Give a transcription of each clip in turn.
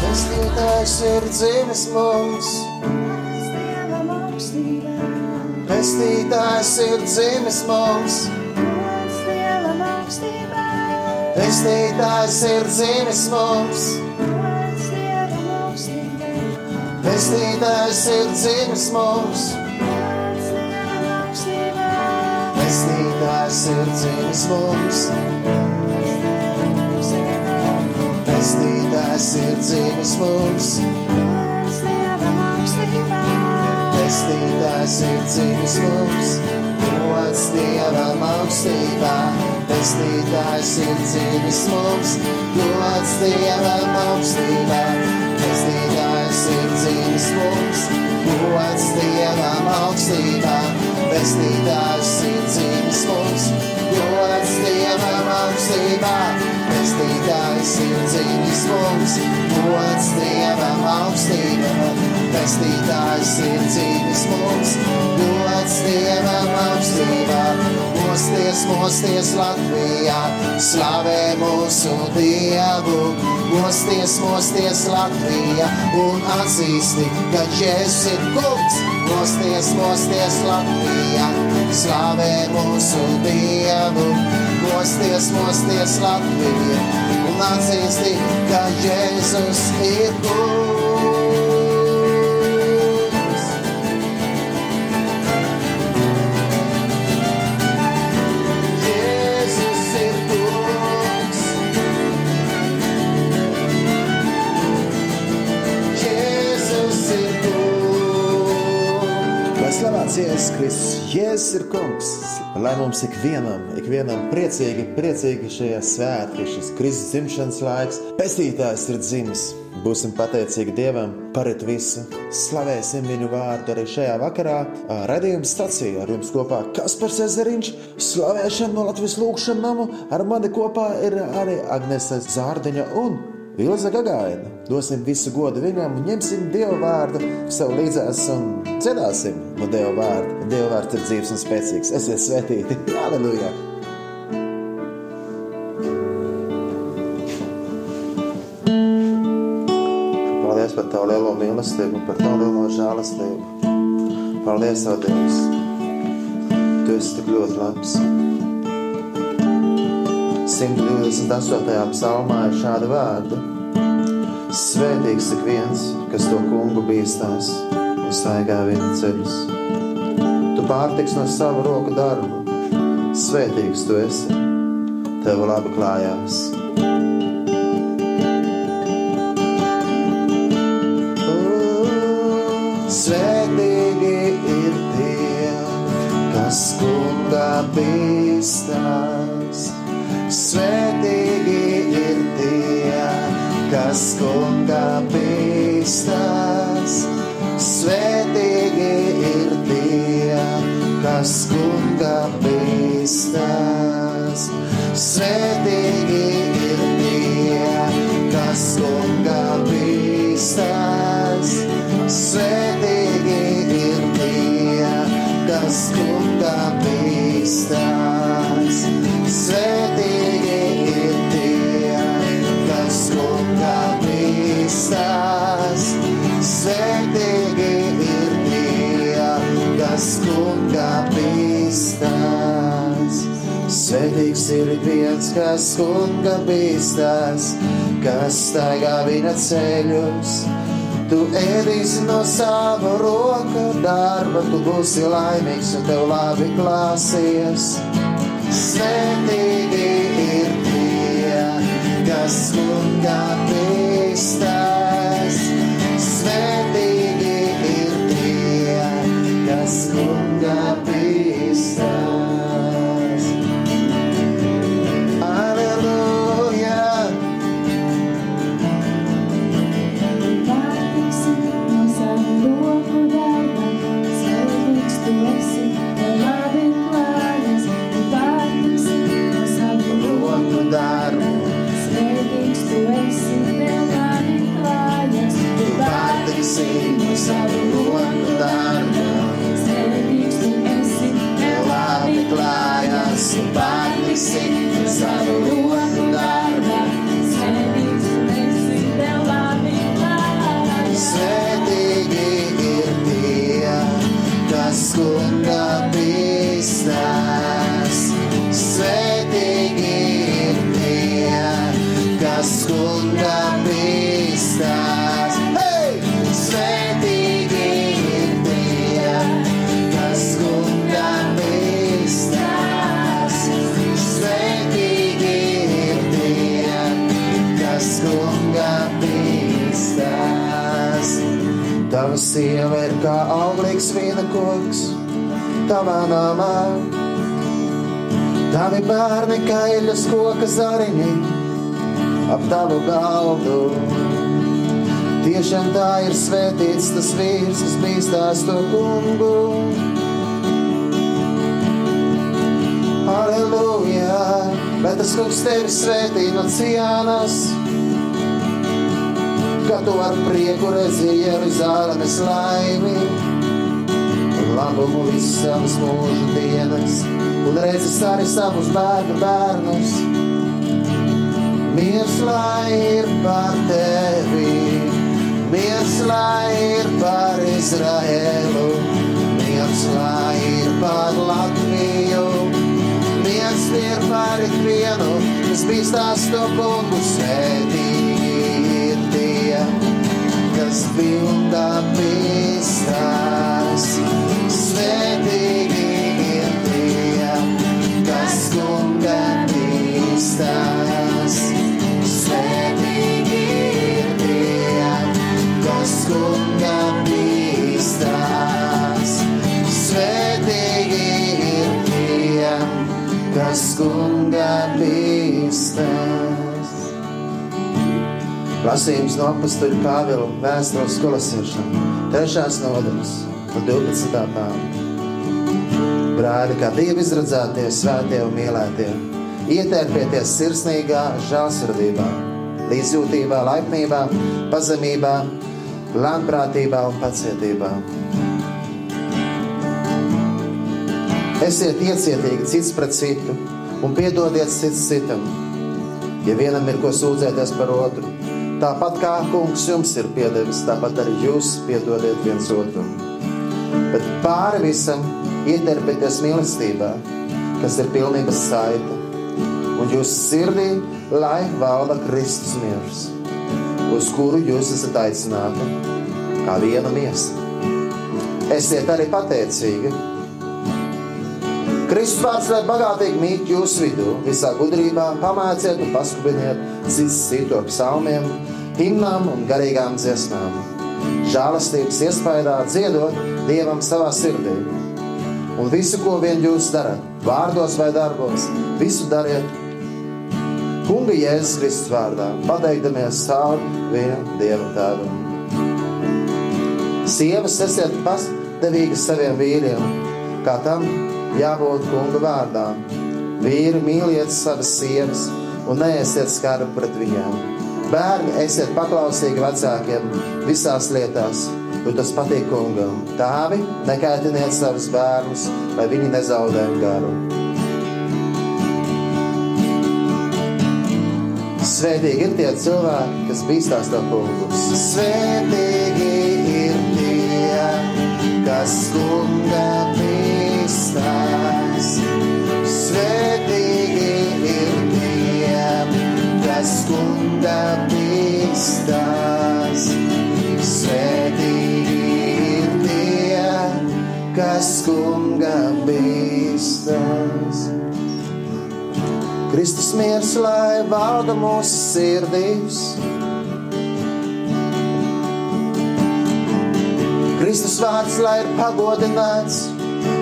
Pestītājs ir dzimis mums. Pestītājs ir dzimis mums. Pestītājs ir dzimis mums. Pestītājs ir dzimis mums. Pestītājs ir dzimis mums. Pestītājs ir dzimis mums. Pestītājs ir dzimis mums. Gods Dievam augstībā. Pestītājs ir dzimis mums. Gods Dievam augstībā. Pestītājs ir dzimis mums. Gods Dievam augstībā. Pestītājs ir dzimis mums. Gods Dievam augstībā. Pestītājs ir dzimis mums, gods Dievam augstībā. Pestītājs ir dzimis mums, gods Dievam augstībā. Mosties, mosties Latvijā, slavē mūsu Dievu. Mosties, mosties Latvijā un atzīsti, ka Jēzus ir kungs. Mosties, mosties Latvijā, slavē mūsu Dievu mosties, mosties Latvija un atzīsti, ka Jēzus ir kungs. Kristus, Jēzus ir kungs. Lai mums ikvienam, ikvienam priecīgi, priecīgi šie svētki, šis Kristus dzimšanas laiks, pestītājs ir dzimis. Būsim pateicīgi Dievam par visu. Slavēsim viņu vārdu arī šajā vakarā. Radījuma stācijā ar jums kopā Kaspars Ezeriņš, slavēšana no Latvijas lūkšanas namu. Ar mani kopā ir arī Agnese Zārdiņa un Ilza Gagaina. Dosim visu godu viņam, ņemsim Dieva vārdu sev līdzās un dziedāsim no Dieva vārda. Dieva vārds ir dzīves un spēcīgs. Esiet svētīti! Aleluja! Paldies par tavu lielo mīlestību un par tavu lielo žēlastību. Paldies, Tev, Dievs! Tu esi tik ļoti labs! 128. psalmā ir šādi vārdi: Svētīgs ik viens, kas to kungu bīstās un staigā viņa ceļus. Tu pārtiks no sava roku darbu, svētīgs tu esi, tev labi klājās. Svētīgi ir tie, kas kungā bīstās. Svētīgi Svētīgi ir tie, kas kungā bīstās. Svētīgi ir tie, kas kungā bīstās. Ir viens, kas kunga bīstās, kas staigā viņa ceļus. Tu ēdīsi no sava roka darba, tu būsi laimīgs un tev labi klāsies. Svētīgi ir tie, kas kungā bīstās. Sieva ir kā auglīgs vīna koks, tavā namā. Tavi bērni kā eļas koka zariņi ap tavu galdu. Tiešām tā ir svētīts tas vīrs, kas bīstās to kungu. Aleluja! Bet tas kungs tevi svētī no cienas, ka tu ar prieku redzi Jeruzālēmes laimi. Un labumu visas savas mūža dienas, un redzi arī savus bērnu bērnus. Miers lai ir par tevi, miers lai ir par Izraēlu, miers lai ir par Latviju, miers ir par ikvienu, kas bīstās to kungu tie, kas pilnā bīstās. Svētīgi ir tie, kas kunga bīstās. Svētīgi ir tie, kas kunga bīstās. Svētīgi ir tie, kas kunga bīstās. Lasījums no apustuļa Pāvila vēstules kolosiešiem, trešās nodaļas, no 12. pānta. Brāļi, kā divi izradzētie, svētie un mīlētie, ietērpieties sirsnīgā žēlsirdībā, līdzjūtībā, laipnībā, pazemībā, lēnprātībā un pacietībā. Esiet iecietīgi cits pret citu un piedodiet cits citam, ja vienam ir ko sūdzēties par otru. Tāpat kā kungs jums ir piedevis, tāpat arī jūs piedodiet viens otram. Bet pāri visam ieterpieties mīlestībā, kas ir pilnības saita, un jūsu sirdī lai valda Kristus miers, uz kuru jūs esat aicināti, kā viena miesa. Esiet arī pateicīgi. Kristus vārds lai bagātīgi mīt jūsu vidū, visā gudrībā, pamāciet un paskubiniet cits citu ar psalmiem, himnām un garīgām dziesmām. Žēlastības iespējā dziedot Dievam savā sirdī. Un visu, ko vien jūs darat, vārdos vai darbos, visu dariet Kunga Jēzus Kristus vārdā, pateikdamies savu vienu Dievu tēvam. Sievas esiet pastāvīgas saviem vīriem, kā tam jābūt kunga vārdā. Vīri mīliet savas sievas un neesiet skari pret viņām. Bērni, esiet paklausīgi vecākiem visās lietās, jo tas patīk kungam. Tāvi nekaitiniet savus bērnus, lai viņi nezaudē garu. Svētīgi ir tie cilvēki, kas bīstās no kungus. Svētīgi ir tie, kas kunga bīstās. Svētīgi ir tie, kas kunga kas kunga bīstās. Kristus miers, lai valda mūsu sirdīs. Kristus vārds, lai ir pagodināts,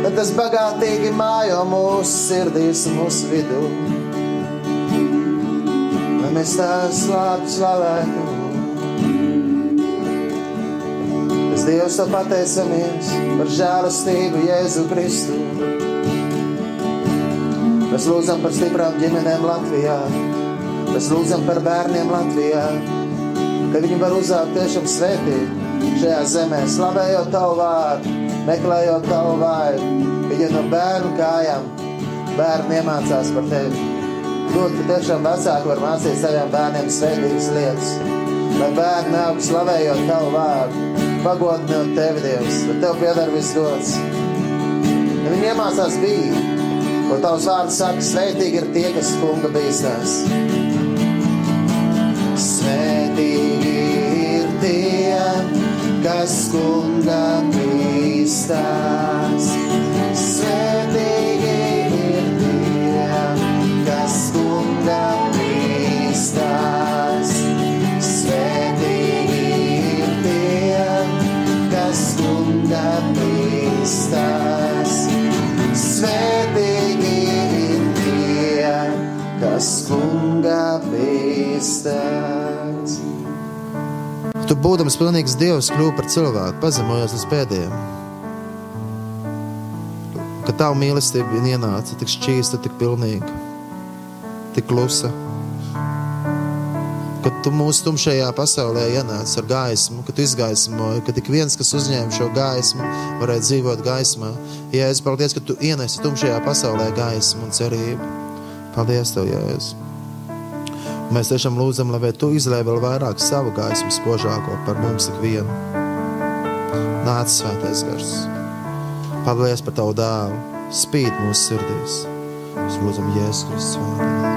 lai tas bagātīgi mājo mūsu sirdīs mūsu vidū. Mēs tā slāptu slavētu. Mēs Dievs to pateicamies par žēlastību Jēzu Kristu. Mēs lūdzam par stiprām ģimenēm Latvijā. Mēs lūdzam par bērniem Latvijā, ka viņi var uzaugt tiešām svētīgi šajā zemē, slavējot tavu vārdu, meklējot tavu vārdu. Viņi no bērnu kājām, bērni iemācās par tevi. Lūdzu, ka tiešām vecāki var mācīt saviem bērniem svētīgas lietas. Lai bērni aug slavējot tavu vārdu, pagodinot tevi, Dievs, lai tev piedara viss dots. Ja viņi iemācās bija, ko tavs vārds saka, svētīgi ir tie, kas kunga bīstās. Svētīgi ir tie, kas kunga bīstās. Būdams pilnīgs dievs, kļūsi par cilvēku, pazemojos uz pēdējiem. Kad tavu mīlestība ienāca tik šķīsta, tik pilnīga, tik klusa. Kad tu mūsu tumšajā pasaulē ienāci ar gaismu, kad izgaismoji, ka tik viens, kas uzņēma šo gaismu, varēja dzīvot gaismā. Es paldies, ka tu ienesi tumšajā pasaulē gaismu un cerību. Paldies, Tev, Jēzus! Mēs tiešām lūdzam, lai tu izlēj vēl vairāk savu gaismu spožāko par mums ikvienu. Nāc, svētais gars! Paldies par tavu dēlu! Spīd mūsu sirdīs! Mēs lūdzam Jēzus Kristus vārdā.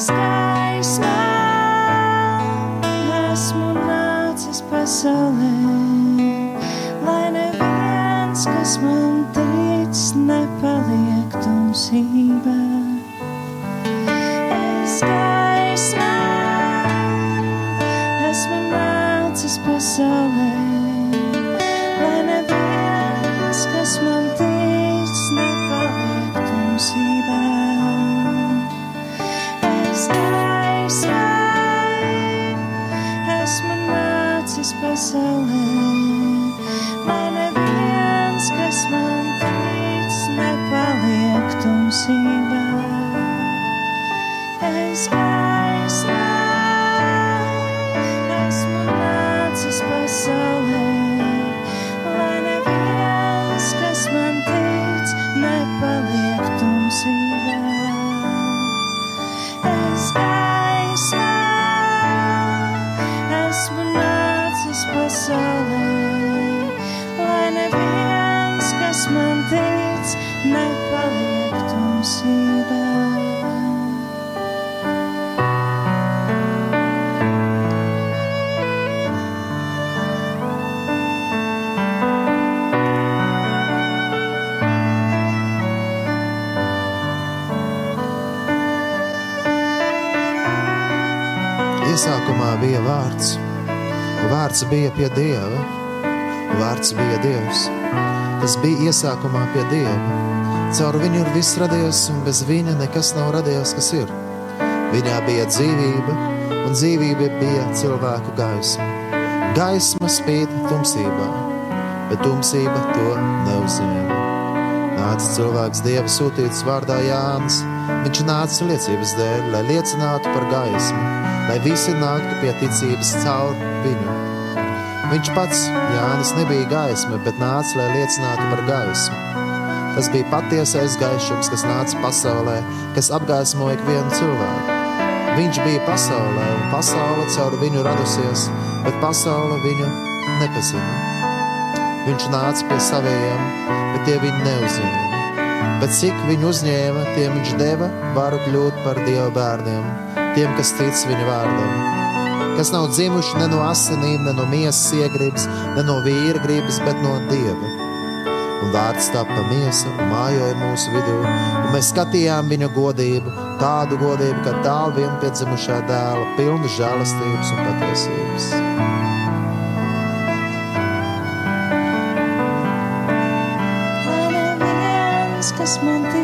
Es pie dieva, vārds bija dievs. Tas bija iesākumā pie dieva. Caur viņu ir viss radies, un bez viņa nekas nav radies, kas ir. Viņā bija dzīvība, un dzīvība bija cilvēku gaisma. Gaisma spīd tumsībā, bet tumsība to neuzņēma. Nāca cilvēks Dieva sūtīts vārdā Jānis. Viņš nāca liecības dēļ, lai liecinātu par gaismu, lai visi nāktu pie ticības caur viņu. Viņš pats, Jānis, nebija gaisma, bet nāca, lai liecinātu par gaismu. Tas bija patiesais gaišums, kas nāca pasaulē, kas apgaismoja ikvienu cilvēku. Viņš bija pasaulē, un pasaule caur viņu radusies, bet pasaule viņu nepazina. Viņš nāca pie saviem, bet tie viņu neuzņēma. Bet cik viņu uzņēma, tiem viņš deva varu kļūt par dievu bērniem, tiem, kas tic viņa vārdam. Kas nav dzimuši ne no asinīm, ne no miesas iegribas, ne no vīra gribas, bet no dieva un vārds tapa miesa un mājoja mūsu vidū, un mēs skatījām viņa godību, tādu godību, kā tālu vienpiedzimušā dēla, pilnu žēlastības un patiesības. Kas man tic,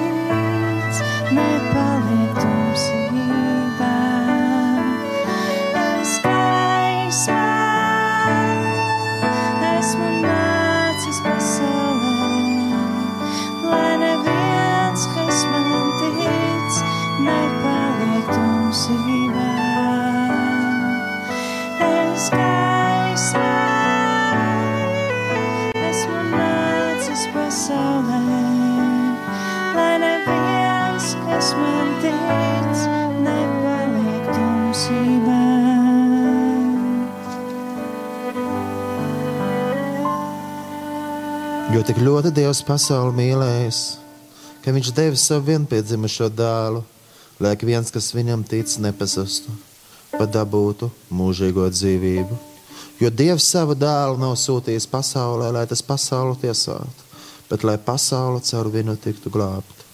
Dievs pasauli mīlējis, ka viņš deva savu vienpiedzimušo dēlu, lai ik viens, kas viņam tic, nepazustu, bet dabūtu mūžīgo dzīvību. Jo Dievs savu dēlu nav sūtījis pasaulē, lai tas pasauli tiesātu, bet lai pasaule caur viņu tiktu glābta.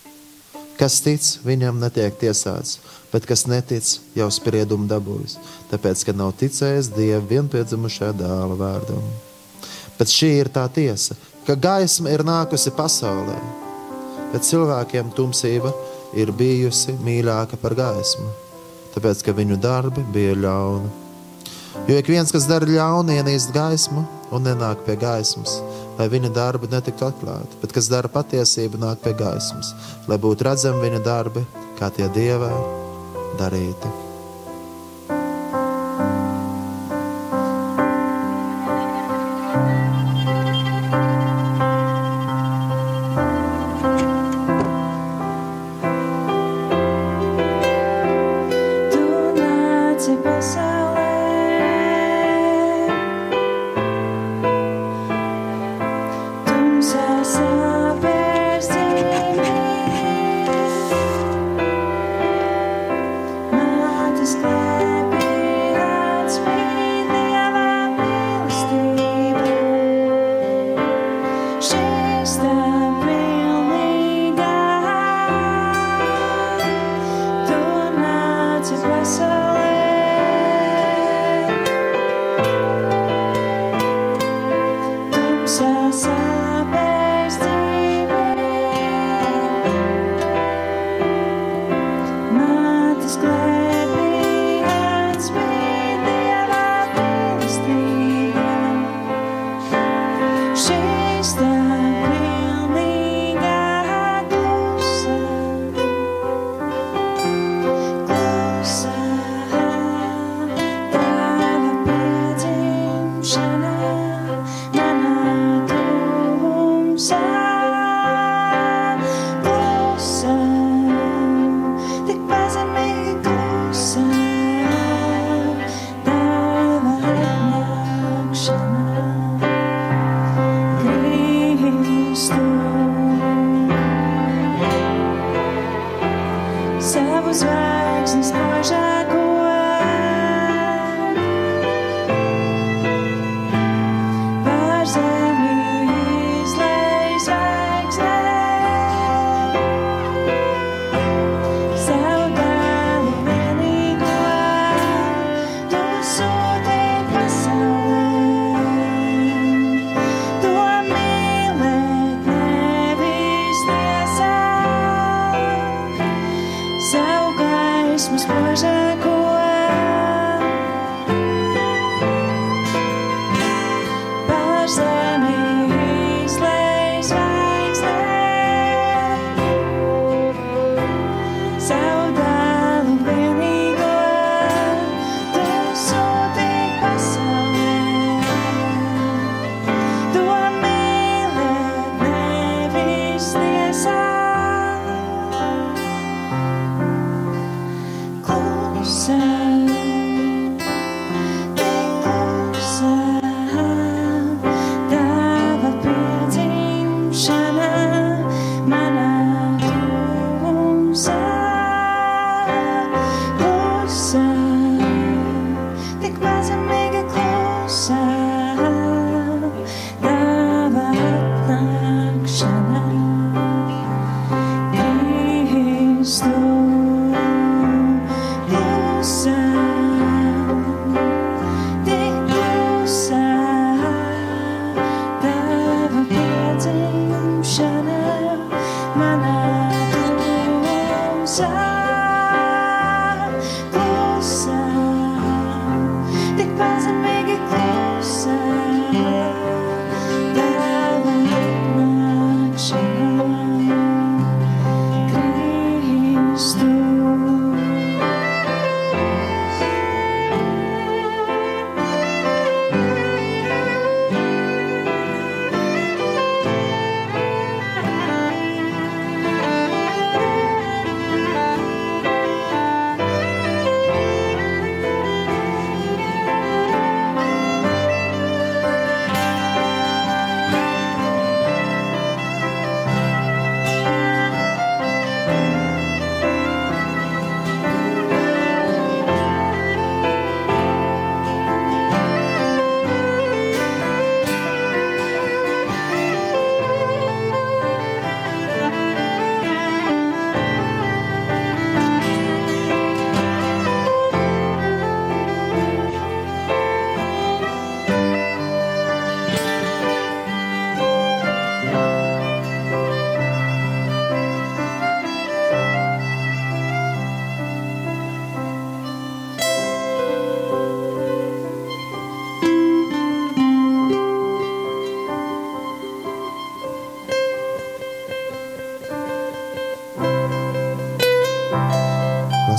Kas tic, viņam netiek tiesāts, bet kas netic, jau spriedumu dabūjis, tāpēc, ka nav ticējis Dieva vienpiedzimušā dēla vārdam. Bet šī ir tā tiesa, ka gaisma ir nākusi pasaulē, bet cilvēkiem tumsība ir bijusi mīļāka par gaismu, tāpēc ka viņu darbi bija ļauni. Jo ik viens, kas dara ļaunu, ienīst gaismu un nenāk pie gaismas, lai viņa darbi netiktu atklāti, bet kas dara patiesību, nāk pie gaismas, lai būtu redzami viņa darbi, kā tie dievā darīti.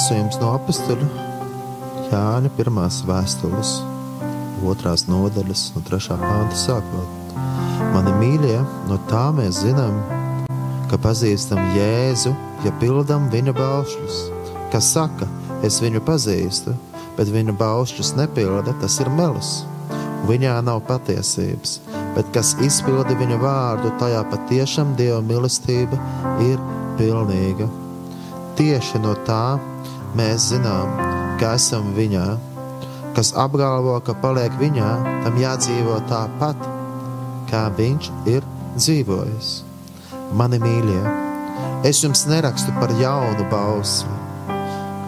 Lasījums no apakstuļa Jāņa pirmās vēstules, otrās nodaļas, no trešā pānta sākot. Mani mīļie, no tā mēs zinām, ka pazīstam Jēzu, ja pildām viņa baušļus. Kas saka, es viņu pazīstu, bet viņa baušļus nepilda, tas ir melis. Viņā nav patiesības, bet kas izpilda viņa vārdu, tajā patiešām Dieva mīlestība ir pilnīga. Tieši no tā mēs zinām, ka esam viņā. Kas apgalvo, ka paliek viņā, tam jādzīvo tāpat, kā viņš ir dzīvojis. Mani mīļie, es jums nerakstu par jaunu bausli,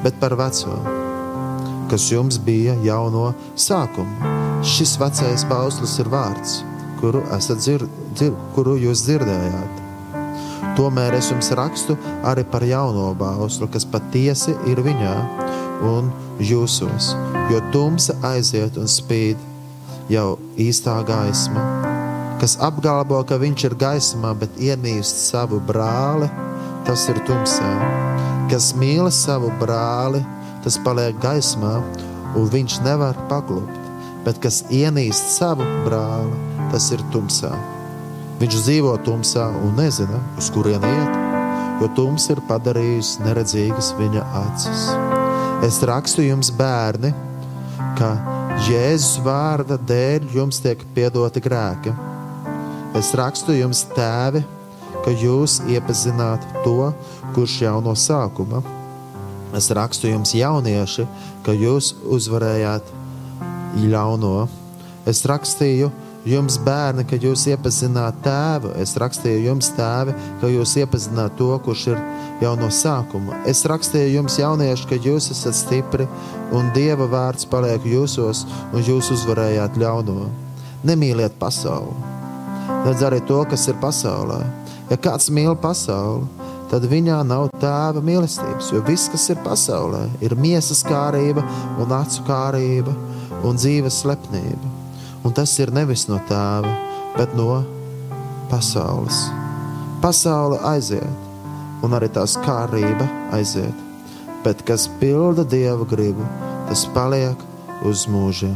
bet par veco, kas jums bija jau no sākuma. Šis vecais bauslis ir vārds, kuru, dzir, dzir, kuru jūs dzirdējāt. Tomēr es jums rakstu arī par jauno bauslu, kas patiesi ir viņā un jūsos, jo tumsa aiziet un spīd jau īstā gaisma. Kas apgalvo, ka viņš ir gaismā, bet ienīst savu brāli, tas ir tumsā. Kas mīl savu brāli, tas paliek gaismā, un viņš nevar paklupt. Bet kas ienīst savu brāli, tas ir tumsā. Viņš dzīvo tumsā un nezina, uz kurien iet, jo tums ir padarījis neredzīgas viņa acis. Es rakstu jums, bērni, ka Jēzus vārda dēļ jums tiek piedoti grēki. Es rakstu jums, tēvi, ka jūs iepazināt to, kurš jau no sākuma. Es rakstu jums, jaunieši, ka jūs uzvarējāt ļauno. Es rakstīju jums, bērni, ka jūs iepazināt tēvu. Es rakstīju jums, tēvi, ka jūs iepazināt to, kurš ir jau no sākuma. Es rakstīju jums, jaunieši, ka jūs esat stipri un Dieva vārds paliek jūsos, un jūs uzvarējāt ļauno. Nemīliet pasauli, nedz arī to, kas ir pasaulē. Ja kāds mīl pasauli, tad viņā nav tēva mīlestības, jo viss, kas ir pasaulē, ir miesas kārība un acu kārība un dzīves slepnība. Un tas ir nevis no tēva, bet no pasaules. Pasaule aiziet, un arī tās kārība aiziet. Bet kas pilda dieva gribu, tas paliek uz mūžiem.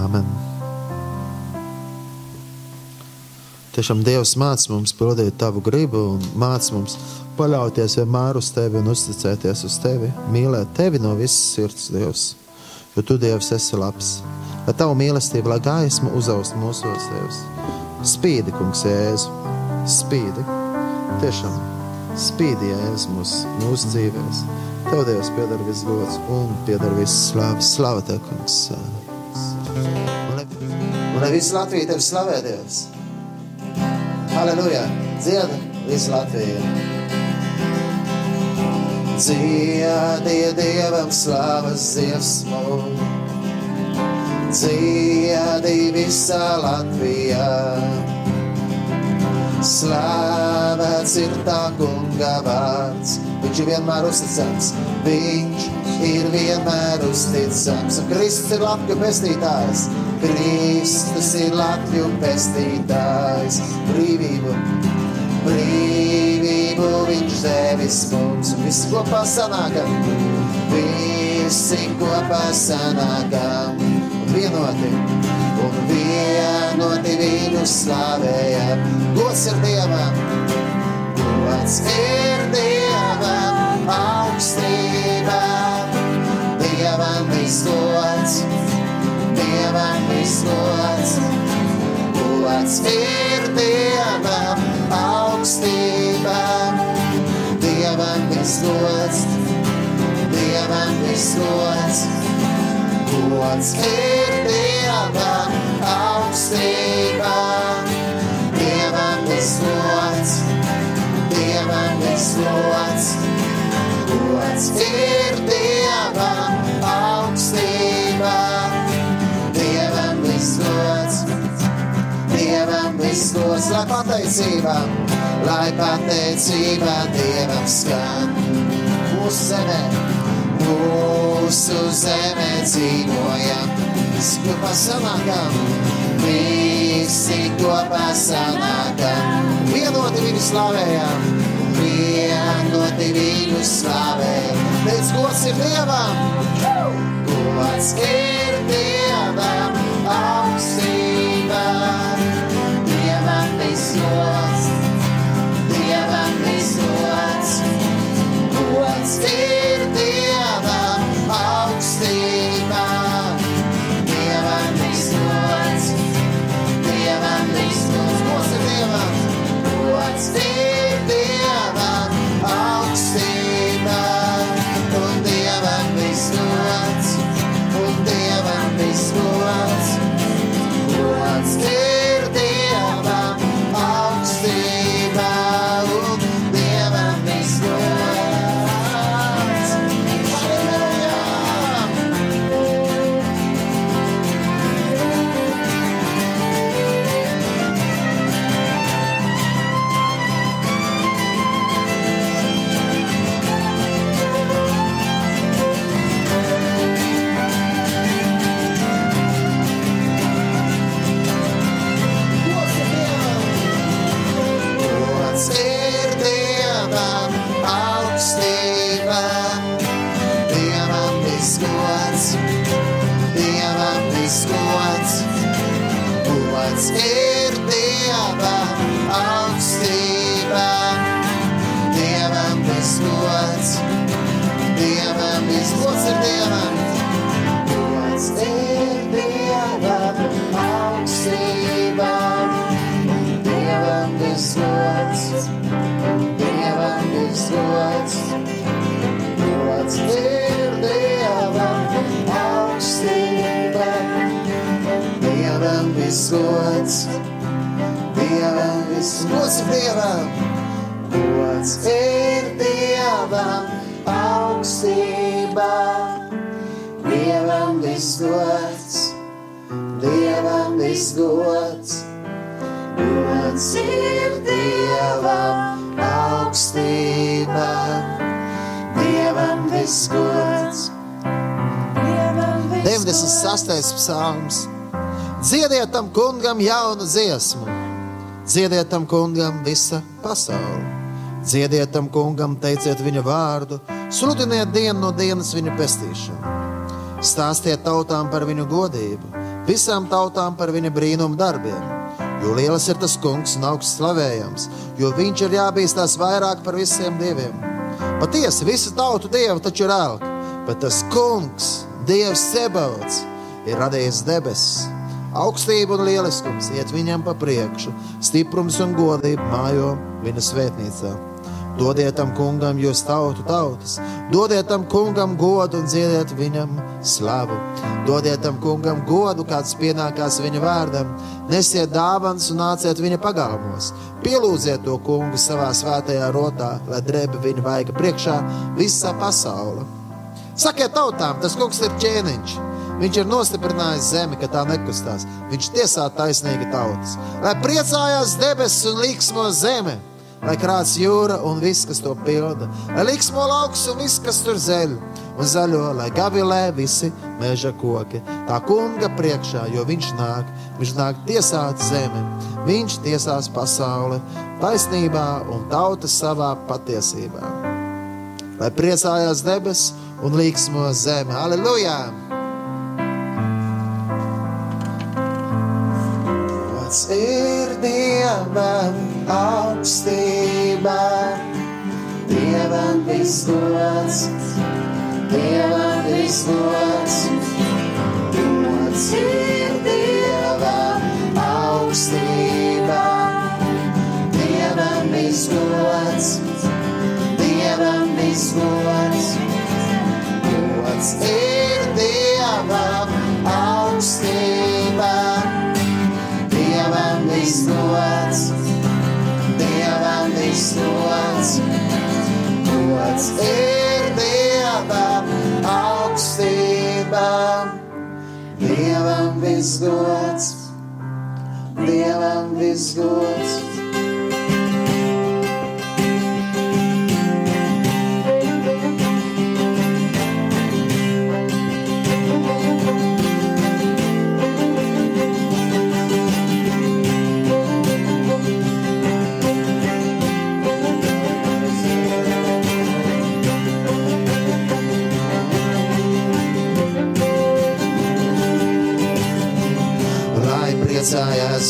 Āmen! Tiešām Dievs māca mums pildīt tavu gribu un māca mums paļauties vienmēr uz tevi un uzticēties uz tevi, mīlēt tevi no visas sirds, Dievs jo tu, Dievs, esi labs. Lai tavu mīlestību, lai gaisma uzaust mūsos, Dievs. Spīdi, kungs, Jēzu, spīdi. Tiešām spīdi, Jēzus, mūsu, mūsu dzīvēs. Tev, Dievs, pieder viss gods un pieder viss slavas. Slava Tev, kungs. Un lai, un lai viss Latvija Tev slavē, Dievs. Halleluja! Dzieda visu Latviju! Dziediet Dievam slavas dziesmu, dziedi visā Latvijā. Slavēts ir tā kunga vārds, viņš ir vienmēr uzticams, viņš ir vienmēr uzticams. Un Kristus ir Latviju pestītājs, Kristus ir Latviju pestītājs, brīvību tevis mums, un visi kopā sanākam, visi kopā sanākam, vienoti, un vienoti viņu slavējam. Gods ir Dievam, gods ir Dievam, augstībā, Dievam visgods, Dievam visgods, gods ir Dievam, augstībā, Dievam visgods, Dievam visgods, gods ir Dievam, augstībā, Dievam visgods, Dievam visgods, gods ir Dievam, augstībā, Dievam visgods, Dievam visgods, lai pateicība, lai pateicība Dievam skan. Mūsu zemē, mūsu zemē dzīvojam, visi kopā sanākam, visi kopā sanākam, vienoti viņu slavējam, vienoti viņu slavējam, pēc gods ir Dievam, gods ir Dievam, augstībā, Dievam visgods, Dievam visgods, gods ir 96. psalms. Dziediet tam kungam jaunu dziesmu, dziediet tam kungam visa pasaule. Dziediet tam kungam, teiciet viņa vārdu, sludiniet dienu no dienas viņa pestīšanu. Stāstiet tautām par viņu godību, visām tautām par viņa brīnumu darbiem. Jo liels ir tas kungs un augsts slavējams, jo viņš ir jābīstās vairāk par visiem dieviem. Patiesi, visu tautu dievu taču ir elka, bet tas kungs, dievs Sebauts, ir radījis debesis. Augstība un lieliskums iet viņam pa priekšu, stiprums un godība mājo viņa svētnīcā. Dodiet tam kungam, jūs tautu tautas, dodiet tam kungam godu un dziediet viņam slavu. Dodiet tam kungam godu, kāds pienākās viņa vārdam, nesiet dāvāns un nāciet viņa pagalmos. Pielūdziet to kungu savā svētajā rotā, lai drēbe viņa vaiga priekšā visā pasaule. Sakiet tautām, tas kungs ir ķēniņš. Viņš ir nostiprinājis zemi, ka tā nekustās. Viņš tiesā taisnīgi tautas. Lai priecājās debesis un liksmo zeme, lai krāts jūra un viss, kas to pilda, lai liksmo lauks un viss, kas tur zeļ, un zaļo, lai gavilē visi meža koki. Tā kunga priekšā, jo viņš nāk, viņš nāk tiesāt zemi. Viņš tiesās pasauli taisnībā un tautas savā patiesībā. Lai priecājās debesis un līksmo zeme. Aleluja! Pats ir Dievam augstībā, Dievam visgods, Dievam visgods. Pats ir Dievam augstībā, Dievam visgods, Dievam visgods. Gods ir Dievam augstībā, Dievam visgods, Dievam visgods.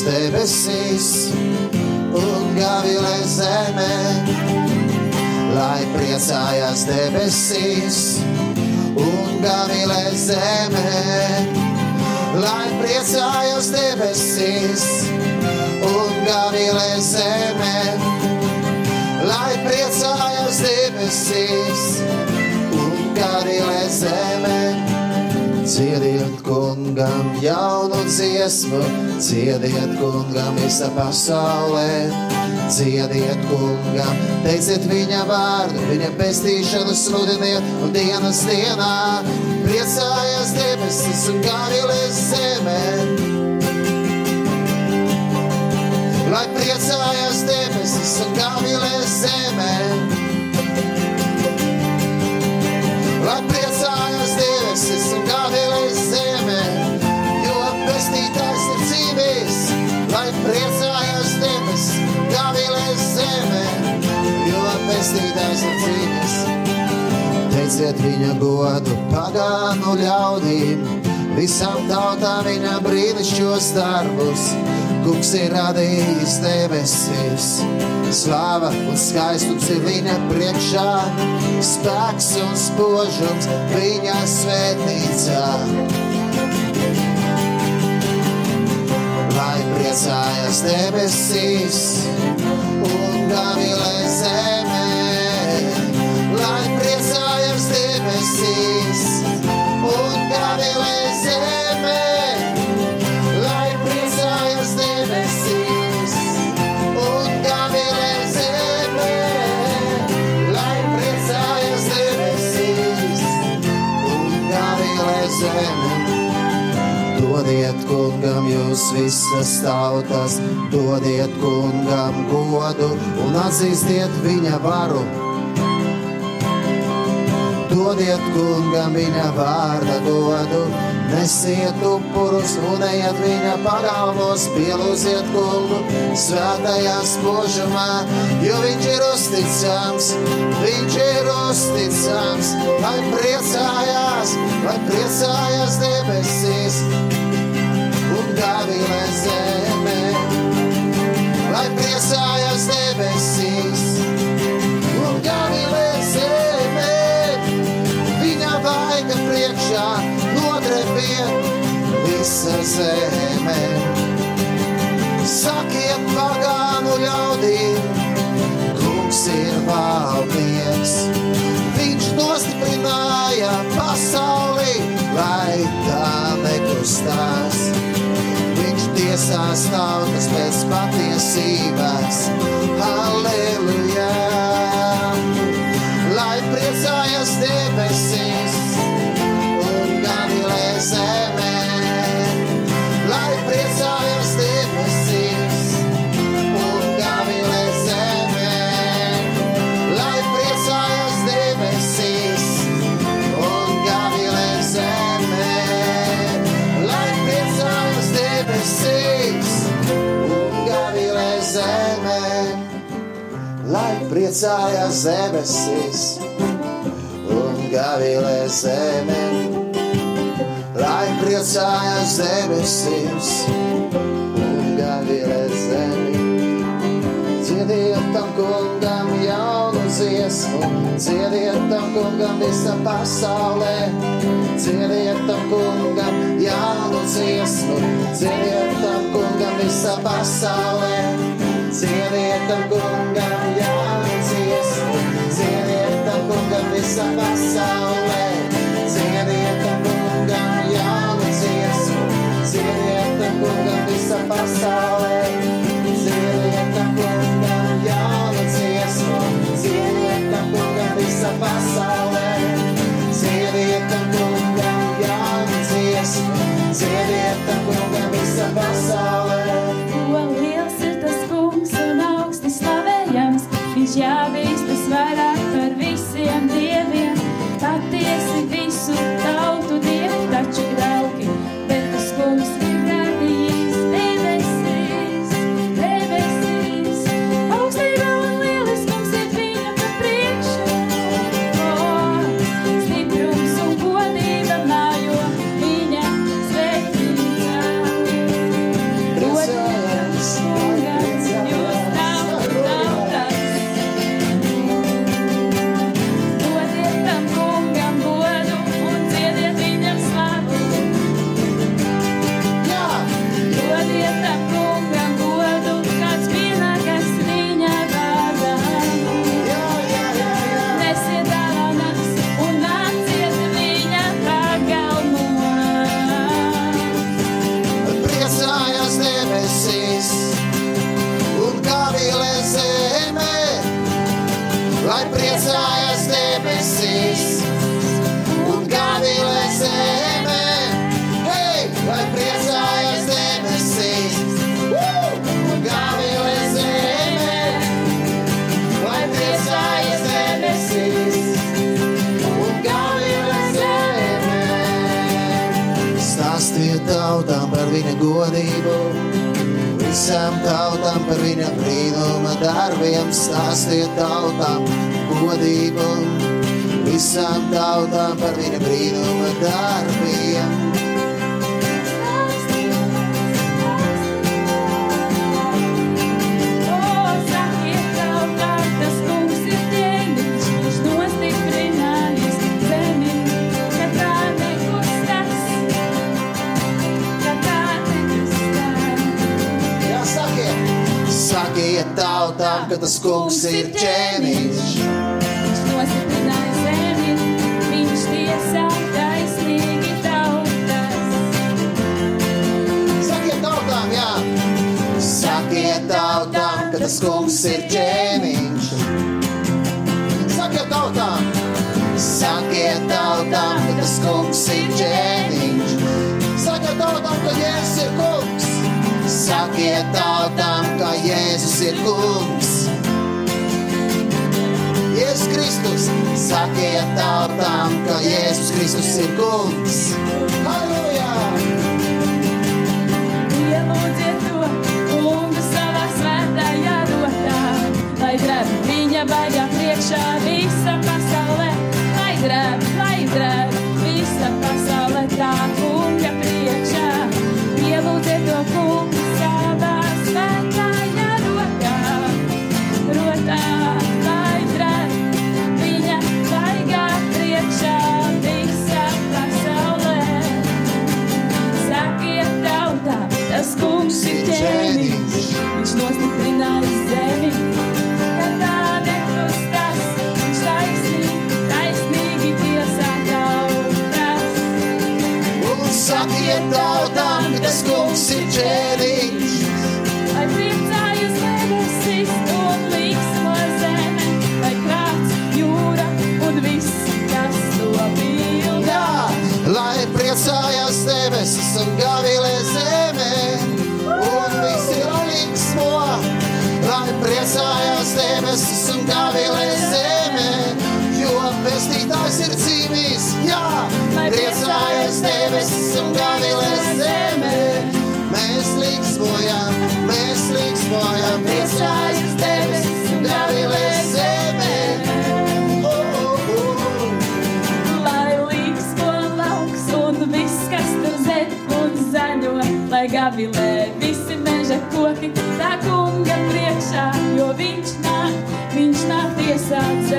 Priecājās debesīs un gavilē zemē, lai priecājās debesīs un gavilē zemē, lai priecājās debesīs un gavilē zemē, Ciediet kungam jaunu dziesmu, ciediet kungam visa pasaulē. Ciediet kungam, teiciet viņa vārdu, viņa pestīšanu sludiniet un dienas dienā priecājas debesis un gavilēs zemē. Lai priecājas debesis un gavilēs zemē. Lai priecājas Teiciet viņa godu pagānu ļaudīm, visām tautām viņa brīnišķos darbus. Kungs ir radījis debesis, slāva un skaistums ir viņa priekšā, spēks un spožums viņa svētnīcā. Lai priecājas debesīs un gavilē kungam jūs visas tautas, dodiet kungam godu un atzīstiet viņa varu. Dodiet kungam viņa vārda godu, nesiet upurus un ejiet viņa pagalmos, pielūziet kungu svētajā spožumā, jo viņš ir uzticams, viņš ir uzticams, lai priecājās, lai priecājās debesīs un gavilē zemē, lai priecājās debesīs un gavilē zemē viņa vaiga priekšā nodrebiet visa zeme. Sakiet pagānu ļaudīm, kungs ir valdnieks. Viņš tiesās tautas pēc patiesības. Halleluja! Lai priecājas debesis un gavilē zeme. Lai priecājas debesis un gavilē zemi. Dziediet tam kungam jaunu dziesmu, dziediet tam kungam visa pasaulē. Dziediet tam kungam jaunu dziesmu, dziediet tam kungam visa pasaulē. Dziediet tam kungam jaunu dziesmu, kungam visa sakiet, tautām, ka tas kungs ir ķēniņš. Viņš tiesā taisnīgi tautas. Sakiet tautām, jā. Sakiet tautām, ka tas kungs ir ķēniņš. Sakiet tautām, sakiet tautām, ka tas kungs ir ķēniņš. Sakiet tautām, ka Jēzus ir kungs. Sakiet tautām, ka Jēzus ir kungs. Jēzus Kristus, sakiet tautām, ka Jēzus Kristus ir kungs. Halleluja! Ielūdziet to kungu savā svētajā rotā, lai drēb viņa baigā priekšā visa pasaulē. Lai drēb, lai drēb Un sakiet tautām, ka tas kungs ir ķēniņš. esam gaviles zemē. Mēs liksmojam, mēs liksmojam, priecājas debesis un gaviles zemē. Lai gavilē visi meža koki tā kunga priekšā, jo viņš nāk, viņš nāk tiesāts.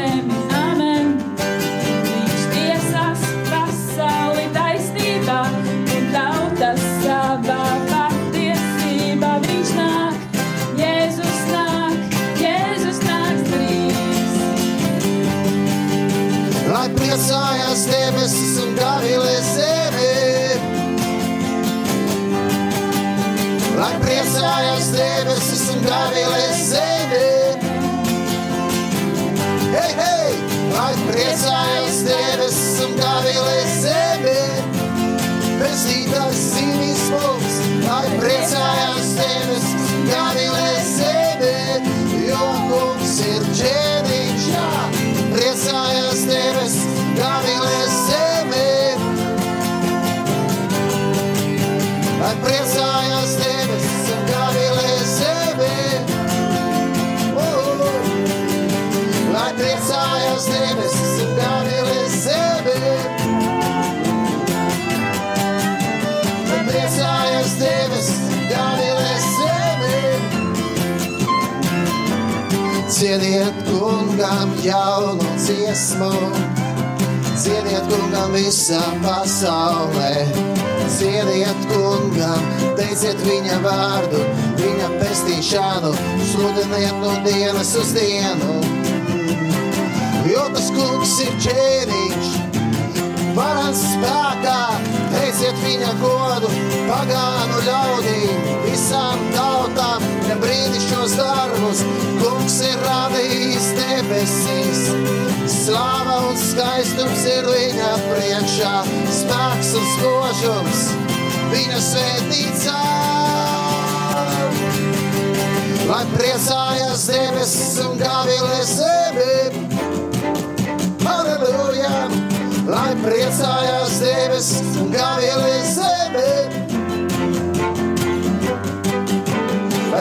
Cieniet kungam jaunu dziesmu, cieniet kungam visā pasaulē. Cieniet kungam, teiciet viņa vārdu, viņa pestīšanu, sludiniet no dienas uz dienu. Jo tas kungs ir ķēniņš, varans spēkā, teiciet viņa godu, pagānu ļaudīm, visām tautām, ne brīnišķos darbus, kungs ir radījis debesīs. Slāva un skaistums ir viņa priekšā, spēks un spožums viņa svētīcā. Lai priecājas debesis un gavilē zemi, Halleluja! Lai priecājās debesis un gavilē zemi.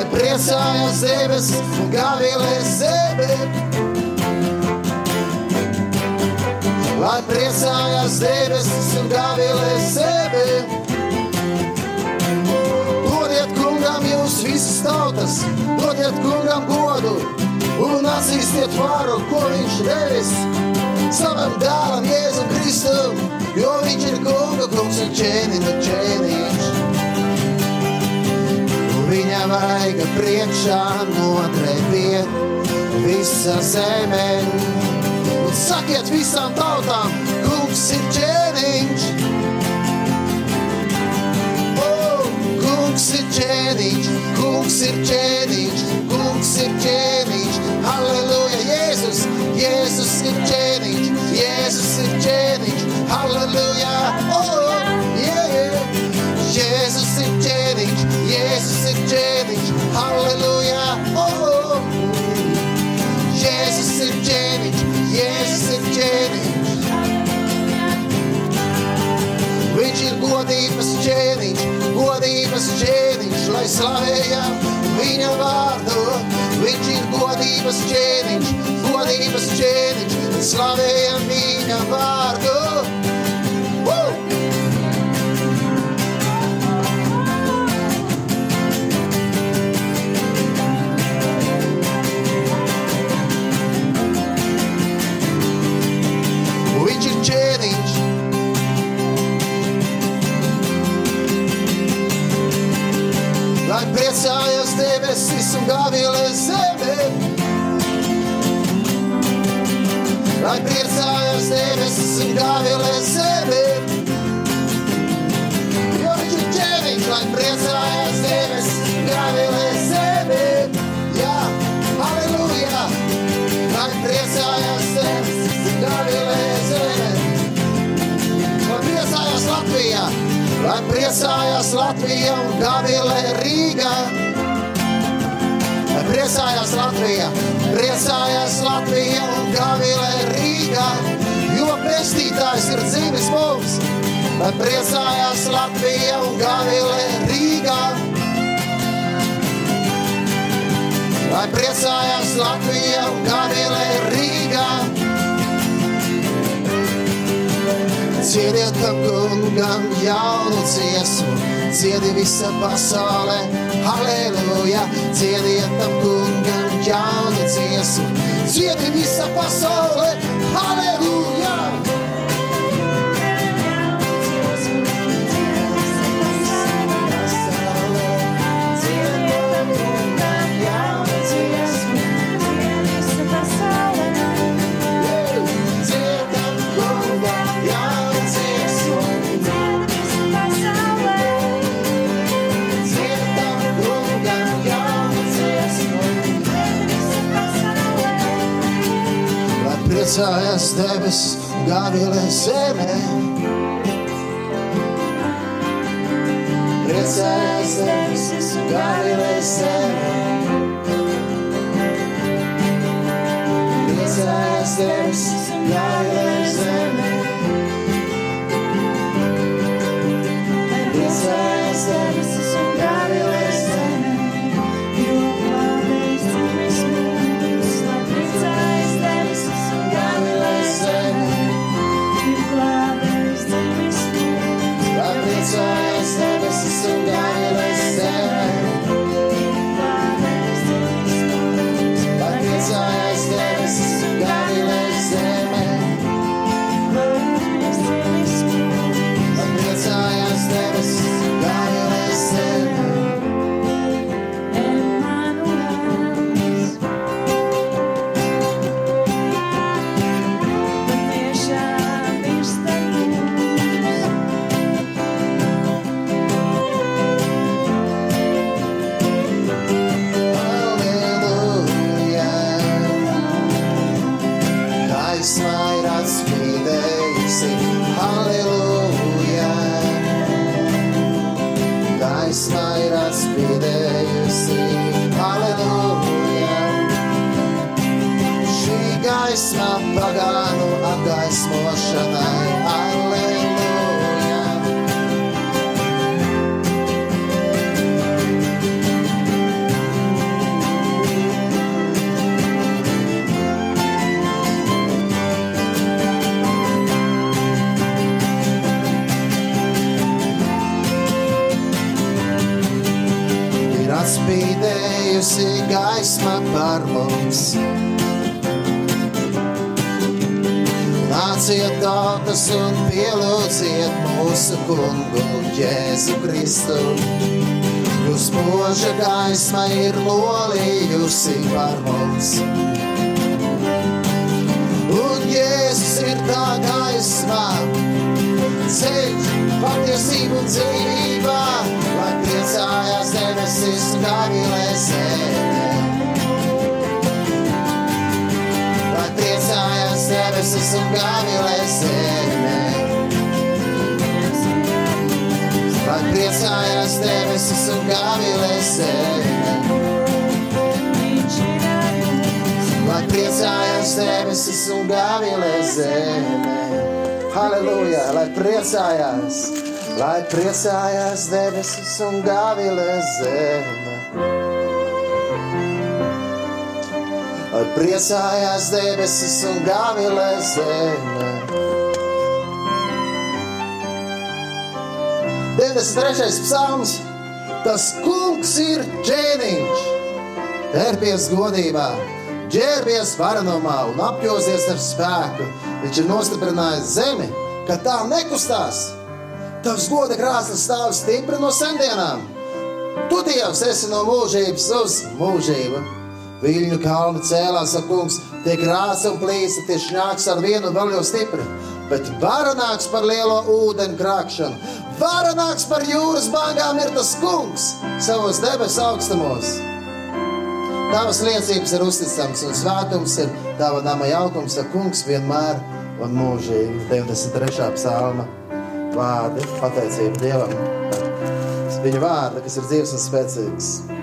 Lai priecājās debesis un gavilē zemi. Lai priecājās debesis un gavilē zemi. Dodiet kungam jūs visas tautas, dodiet kungam godu un atzīstiet varu, ko viņš devis savam dēlam Jēzum Kristum, jo viņš ir kunga kungs un ķēniņa ķēniņš. Viņa vaiga priekšā nodreipiet visa zemē. Un sakiet visām tautām, kungs ir ķēniņš. Oh, kungs ir ķēniņš, kungs ir ķēniņš, kungs ir ķēniņš. Halleluja, Jēzus, Jēzus ir ķēniņš, Jēzus ir ķēniņš. Halleluja, oh, ķēniņš, godības ķēniņš, lai slavējam viņa vārdu. Viņš ir godības ķēniņš, godības ķēniņš, lai slavējam priecājās Latvija, priecājās Latvija un Gavilē Rīgā, jo pestītājs ir dzīves mums. Lai priecājās Latvija un Gavilē Rīgā. Lai priecājās Latvija un Gavilē Rīgā. Dziediet tam kungam jaunu dziesmu, dziedi visa pasaulē, halleluja. Dziediet tam kungam jaunu dziesmu, dziedi visa pasaulē, halleluja. Priecājas debes, gavilē zemē. Priecājas debes, gavilē zemē. Tautas un pielūdziet mūsu kungu Jēzu Kristu. Jūs mūža gaisma ir lolījusi par mums. Un Jēzus ir tā gaisma, ceļš, patiesība un dzīvība, lai priecājās debesis un gavilē priecājās debesis un gavilē zemē. Lai priecājās debesis un gavilē zemē. Lai priecājās debesis un gavilē zemē. Halleluja, lai priecājās, lai priecājās debesis un gavilē zemē. Priecājās debesis un gavilē zemē. 93. psalms. Tas kungs ir ķēniņš, ērpies godībā, ģērbies varenumā un apjosies ar spēku. Viņš ir nostiprinājis zemi, ka tā nekustās. Tavs goda krāsas stāv stipri no sendienām. Tu Dievs esi no mūžības uz mūžību. Viļņu kalni cēlās, kungs, tie krāsa un plīsa, tie šņāks ar vienu vēl jau stipri. Bet varanāks par lielo ūdeni krākšanu, varanāks par jūras bāgām ir tas kungs savos debesu augstumos. Tavas liecības ir uzticams un svētums ir tava nama jaukums, ka kungs vienmēr un mūžīgi 93. psalma vārdi, pateicība Dievam. Viņa vārda, kas ir dzīves un spēcīgs.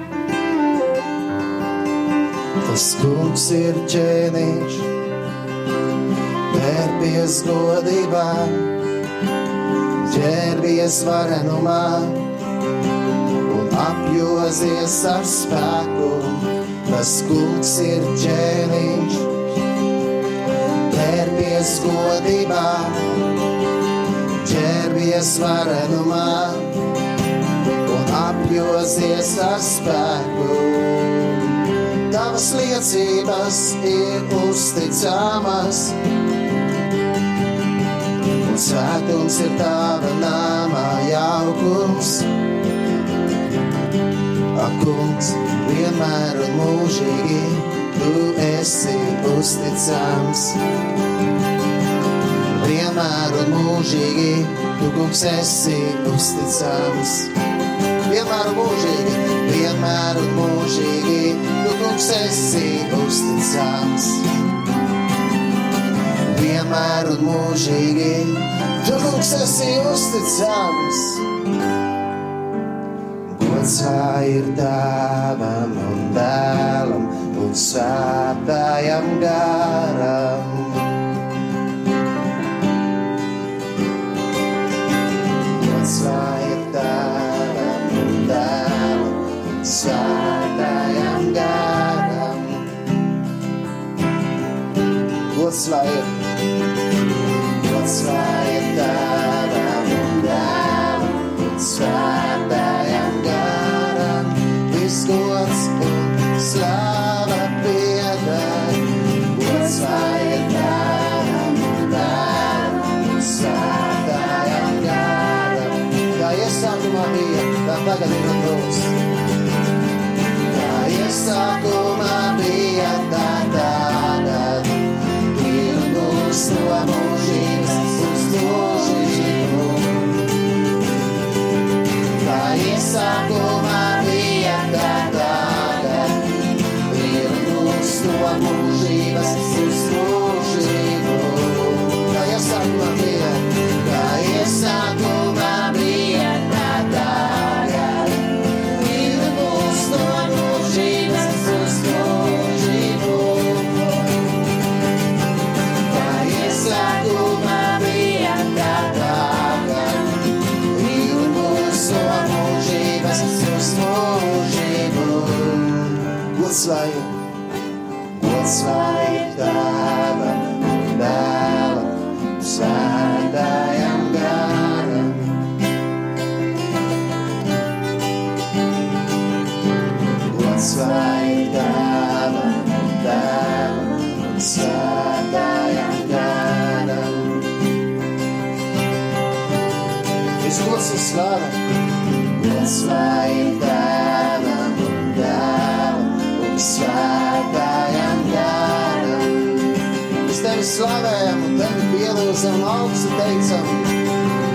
Tas kungs ir ķēniņš, pērpies godībā, ģērbies varenumā un apjozies ar spēku. Tas kungs ir ķēniņš, pērpies godībā, Iestājies varenumā un apjozies ar spēku. Tavas liecības ir uzticamas, un svētums ir tava nama jaukums. Ak, kungs, vienmēr un mūžīgi tu esi uzticams. Vienmēr un mūžīgi tu, kungs, esi uzticams. Vienmēr un mūžīgi, vienmēr un mūžīgi kungs, esi uzticams. Vienmēr un mūžīgi tu, kungs, esi uzticams. Gods ir tēvam un dēlam un svētājam garam. Slavējam un tevi pielūdzam augstu teicam.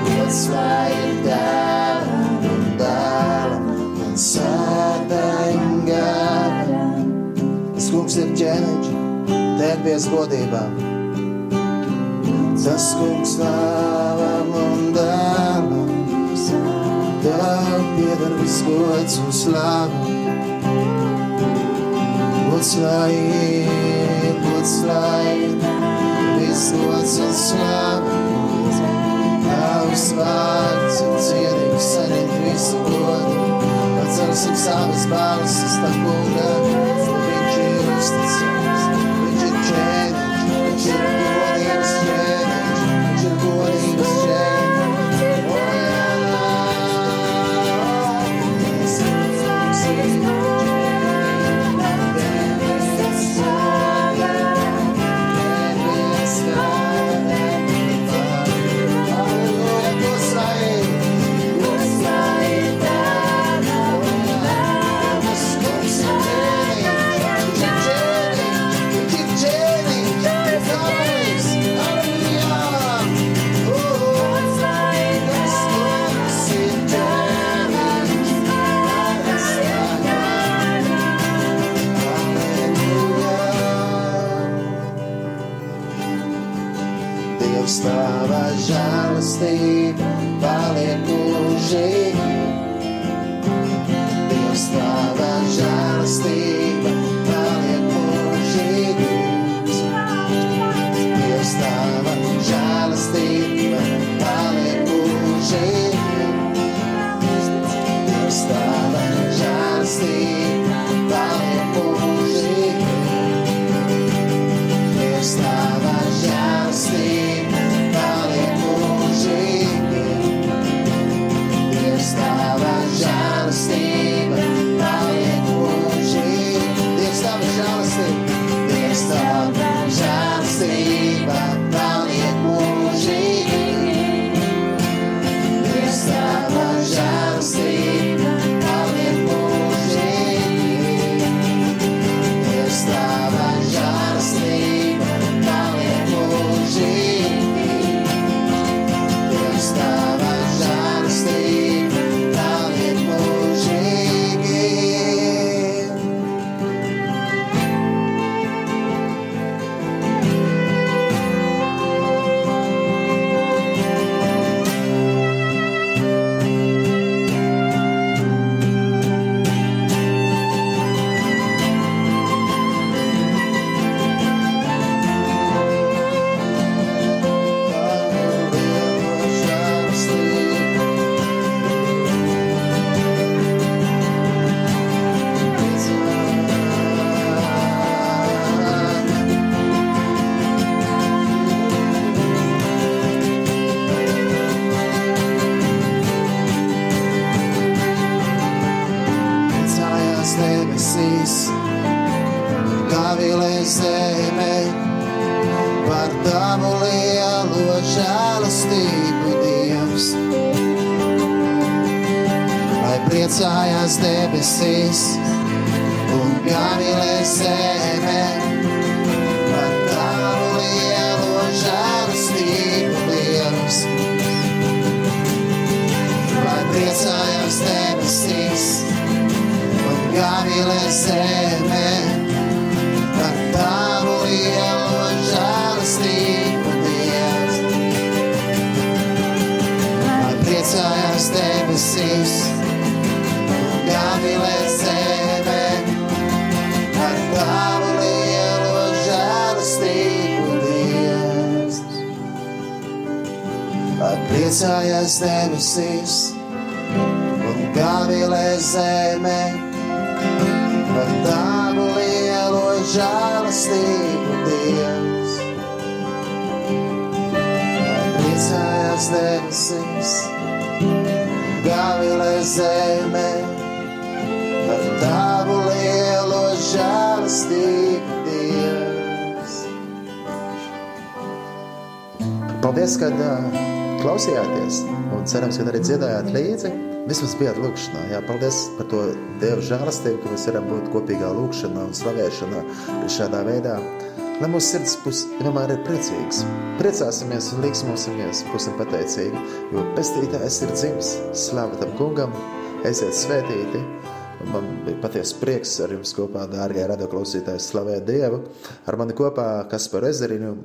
Gods lai tēvam un dēlam un svētājam garam. Tas kungs ir ķēniņš, tērpies godībām. Tas kungs slavam pieder viss gods un slava. Gods lai ir, gods lai ir, viss gods un slava. Tavs vārds ir cienīgs, saņemt visu godu. Pacelsim savas balsis tam kungam, say priecājās debesīs un gavilē zeme par tavu lielo žēlastību, Dievs. Lai priecājās debesīs un gavilē zeme par tavu lielo žēlastību, Dievs. Lai priecājās debesīs Lai priecājās debesīs un gavilē zeme par tavu lielo žēlastību, Dievs. Lai priecājās debesīs, gavilē zeme, par tavu lielo žēlastību, Dievs. Paldies, ka uh, klausījāties, un cerams, ka arī dziedājāt līdzi. Vismaz bijāt lūkšanā. Jā, paldies par to Dieva žēlastību, ka mēs varam būt kopīgā lūkšanā un slavēšanā šādā veidā. Lai mūsu sirds pus, vienmēr ir priecīgs. Priecāsimies un līksmosimies, būsim pateicīgi, jo pestītājs ir dzims. Slāva tam kungam, esiet svētīti! Man bija patiesa prieks ar jums kopā, dārgie radioklausītāji, slavēt Dievu. Ar mani kopā Kaspar Ezerinu,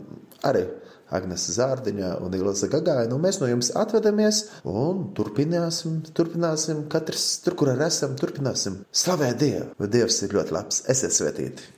arī Agnes Zārdiņa un Ilza Gagaina. Un mēs no jums atvedamies un turpināsim, turpināsim katrs tur, kur esam, turpināsim slavēt Dievu. Dievs ir ļoti labs. Esiet svētīti!